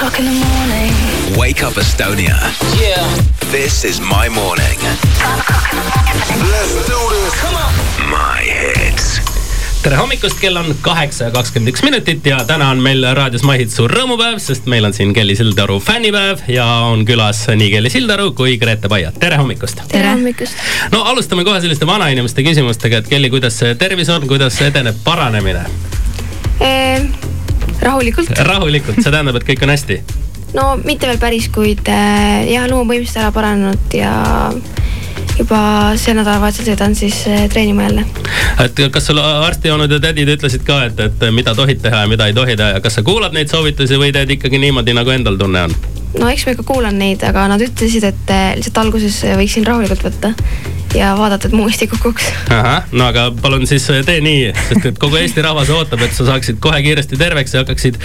o'clock in the morning. Wake up Estonia. Yeah. This is my morning. Five o'clock in the morning. Let's do this. Come on. My hits. tere hommikust, kell on kaheksa ja kakskümmend üks minutit ja täna on meil raadios Mahit suur rõõmupäev, sest meil on siin Kelly Sildaru fännipäev ja on külas nii Kelly Sildaru kui Grete Paia. tere hommikust. tere hommikust. no alustame kohe selliste vanainimeste küsimustega, et Kelly, kuidas see tervis on, kuidas edeneb paranemine? Rahulikult. rahulikult, see tähendab, et kõik on hästi? no mitte veel päris, kuid äh, jah, luu on põhimõtteliselt ära paranenud ja juba see nädalavahetusel sõidan siis äh, treenima jälle. et kas sul arstijoonid ja tädid ütlesid ka, et, et mida tohid teha ja mida ei tohi teha ja kas sa kuulad neid soovitusi või teed ikkagi niimoodi, nagu endal tunne on? no eks ma ikka kuulan neid, aga nad ütlesid, et äh, lihtsalt alguses võiksin rahulikult võtta ja vaadata, et muu hästi kukuks. no aga palun siis tee nii, sest et kogu Eesti rahvas ootab, et sa saaksid kohe kiiresti terveks ja hakkaksid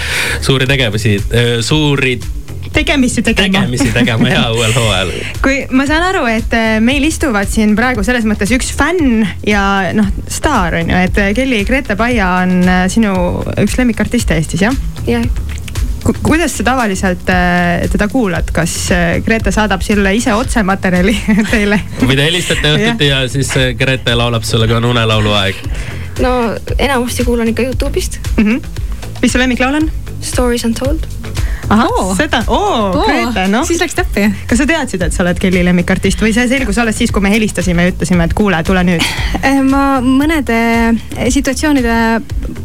suuri tegevusi, suuri tegemisi tegema. tegemisi tegema ja uuel hooajal. kui ma saan aru, et äh, meil istuvad siin praegu selles mõttes üks fänn ja noh, staar on ju, et Kelly Grete Paia on sinu üks lemmikartiste Eestis jah? jah kuidas sa tavaliselt äh, teda kuulad, kas äh, Grete saadab sulle ise otse materjali teile? või te helistate õhtuti ja siis äh, Grete laulab sulle, kui on unelaulu aeg? no enamasti kuulan ikka Youtube'ist mm. -hmm. mis su lemmiklaul on? Stories Untold ahah oh., seda, oo, Grete, noh. siis läks täppi. kas sa teadsid, et sa oled Kelly lemmikartist või see selgus alles siis, kui me helistasime ja ütlesime, et kuule, tule nüüd? ma mõnede situatsioonide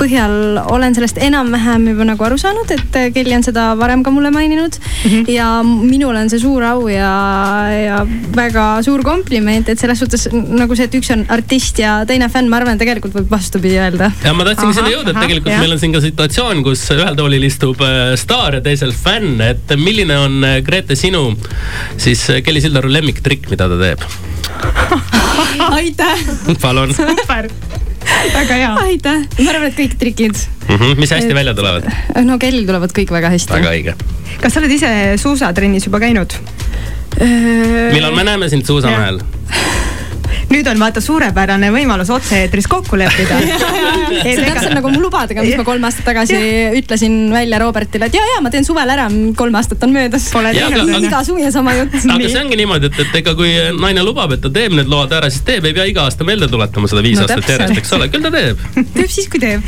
põhjal olen sellest enam-vähem juba nagu aru saanud, et Kelly on seda varem ka mulle maininud mm. -hmm. ja minul on see suur au ja, ja väga suur kompliment, et selles suhtes nagu see, et üks on artist ja teine fänn, ma arvan, tegelikult võib vastupidi öelda. ja ma tahtsingi sinna jõuda, et tegelikult jah. meil on siin ka situatsioon, kus ühel toolil istub äh, staar ja teisel fänn, et milline on äh, Grete sinu siis äh, Kelly Sildaru lemmiktrikk, mida ta teeb? aitäh. palun. super väga hea. aitäh, ma arvan, et kõik trikid mm. -hmm. mis hästi et, välja tulevad? no Kellil tulevad kõik väga hästi. väga õige. kas sa oled ise suusatrennis juba käinud? millal me näeme sind suusamehel? nüüd on vaata suurepärane võimalus otse-eetris kokku leppida see on täpselt nagu mu lubadega, mis ma kolm aastat tagasi ja. ütlesin välja Robertile, et ja, ja ma teen suvel ära, kolm aastat on möödas. iga suvi sama jutt. aga see ongi niimoodi, et, et ega kui naine lubab, et ta teeb need load ära, siis teeb, ei pea iga aasta meelde tuletama seda viis no, aastat järjest, eks ole, küll ta teeb. teeb siis, kui teeb.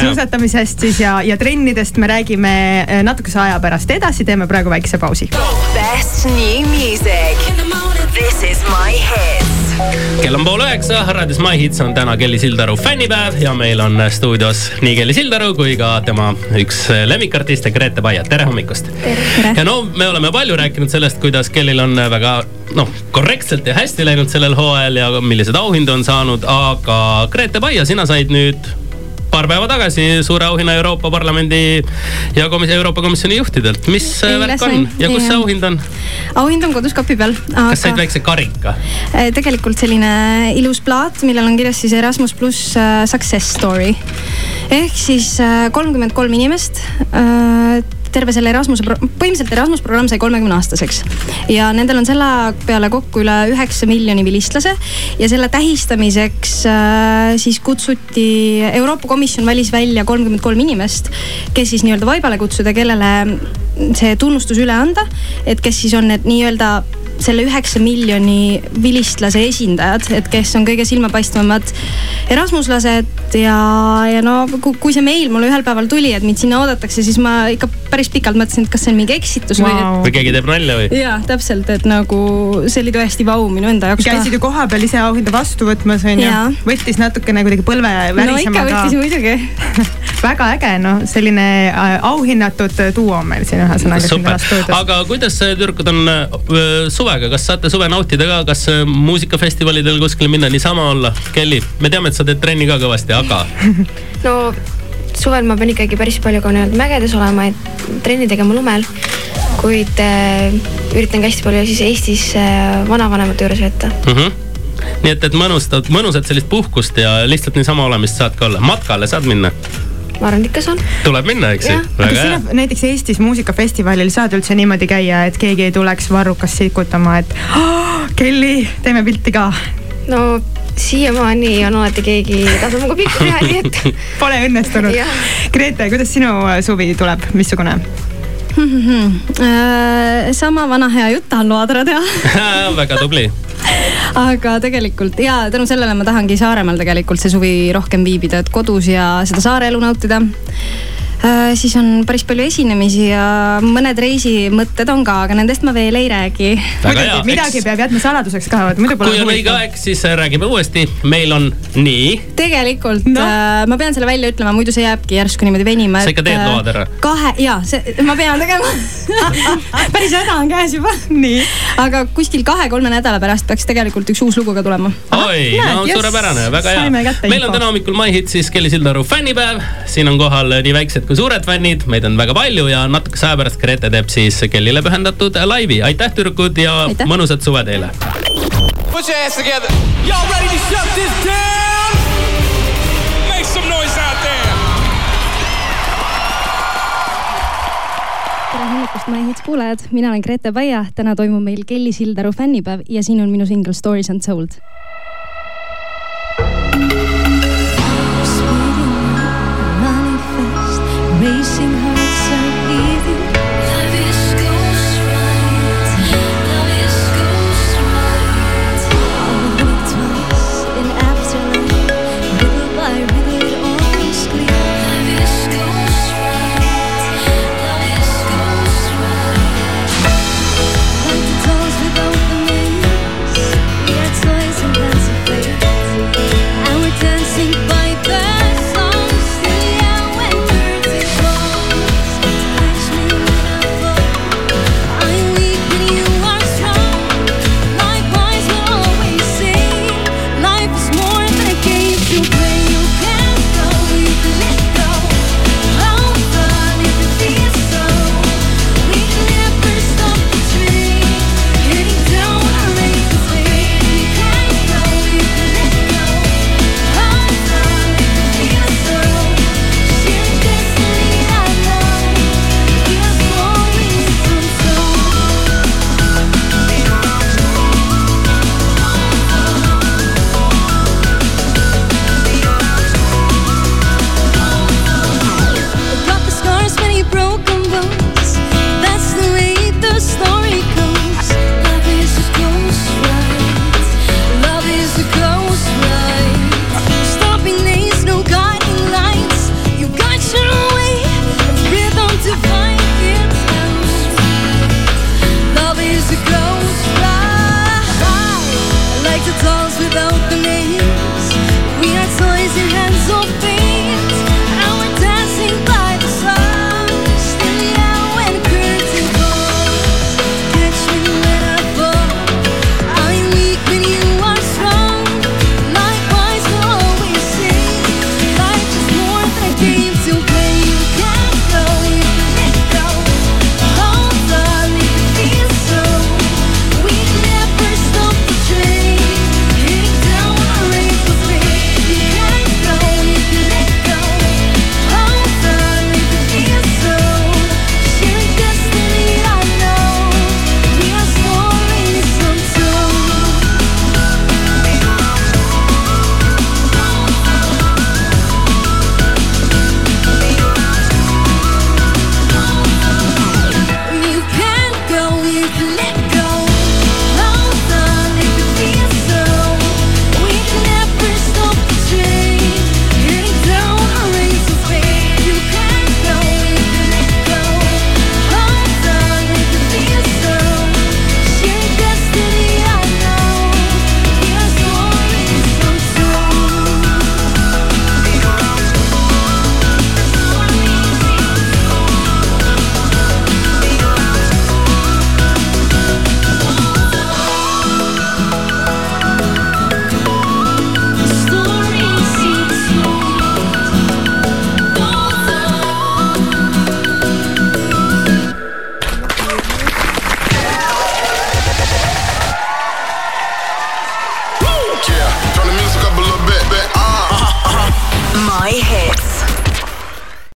suusatamisest siis ja, ja trennidest me räägime eh, natukese aja pärast edasi, teeme praegu väikese pausi. Best new music. This is my hits kell on pool üheksa, raadios My Hits on täna Kelly Sildaru fännipäev ja meil on stuudios nii Kelly Sildaru kui ka tema üks lemmikartiste Grete Paia, tere hommikust. ja no me oleme palju rääkinud sellest, kuidas Kellil on väga noh, korrektselt ja hästi läinud sellel hooajal ja milliseid auhindu on saanud, aga Grete Paia, sina said nüüd paar päeva tagasi suure auhinna Euroopa Parlamendi ja komis Euroopa Komisjoni juhtidelt. mis Eile värk on ja kus see auhind on? auhind on kodus kapi peal aga.... kas said väikse karika? Äh, tegelikult selline ilus plaat, millel on kirjas siis Erasmus pluss äh, success story ehk siis äh, kolmkümmend kolm inimest terve selle Erasmuse, põhimõtteliselt Erasmus programm sai kolmekümne aastaseks. ja nendel on selle peale kokku üle üheksa miljoni vilistlase ja selle tähistamiseks äh, siis kutsuti, Euroopa Komisjon valis välja kolmkümmend kolm inimest, kes siis nii-öelda vaibale kutsuda, kellele see tunnustus üle anda, et kes siis on need nii-öelda selle üheksa miljoni vilistlase esindajad, et kes on kõige silmapaistvamad Erasmuslased ja, ja no kui see meil mulle ühel päeval tuli, et mind sinna oodatakse, siis ma ikka päris pikalt mõtlesin, et kas see on mingi eksitus wow. või. või keegi teeb nalja või? jaa, täpselt, et nagu see oli tõesti vau minu enda jaoks. käisid ju kohapeal ise auhinda vastu võtmas onju, võttis natukene kuidagi põlve värisema no ikka võttis muidugi väga äge, noh, selline äh, auhinnatud duo on meil siin ühesõnaga. super, aga kuidas tüdrukud on äh, suvega, kas saate suve nautida ka, kas äh, muusikafestivalidel kuskil minna niisama olla? Kelly, me teame, et sa teed trenni ka kõvasti, aga no suvel ma pean ikkagi päris palju ka nii-öelda mägedes olema, et trenni tegema lumel. kuid äh, üritan ka hästi palju siis Eestis äh, vanavanemate juures veeta mm. -hmm nii et, et mõnustad, mõnusat sellist puhkust ja lihtsalt niisama olemist saad ka olla, matkale saad minna ma arvan, et ikka saan. tuleb minna, eks ju. aga sina näiteks Eestis muusikafestivalil saad üldse niimoodi käia, et keegi ei tuleks varrukast sikutama, et oh, Kelly, teeme pilti ka? no siiamaani on alati keegi tasub minuga pilti teha, nii et Pole õnnestunud. Grete, kuidas sinu suvi tuleb, missugune? Äh, sama vana hea jutt tahan loadra teha väga tubli aga tegelikult ja tänu sellele ma tahangi Saaremaal tegelikult see suvi rohkem viibida, et kodus ja seda saare elu nautida siis on päris palju esinemisi ja mõned reisimõtted on ka, aga nendest ma veel ei räägi. muidugi, midagi eks... peab jätma saladuseks ka, et muidu pole kui on õige aeg, siis äh, räägime uuesti. meil on nii. tegelikult no. äh, ma pean selle välja ütlema, muidu see jääbki järsku niimoodi venima. sa ikka teed äh, load ära? kahe, ja see, ma pean tegema päris häda on käes juba. nii. aga kuskil kahe-kolme nädala pärast peaks tegelikult üks uus lugu ka tulema. oi, no yes. suurepärane, väga hea. meil on täna hommikul My Hitsis Kelly Sildaru fännipäev. siin on kohal nii väiksed kui suured fännid, meid on väga palju ja natukese aja pärast Grete teeb siis Kellile pühendatud laivi. aitäh, tüdrukud ja aitäh. mõnusat suve teile. Put your hands together. Y'all ready to shut this down? Make some noise out there. tere hommikust, My Hits kuulajad, mina olen Grete Paia, täna toimub meil Kelly Sildaru fännipäev ja siin on minu singel Stories Untold so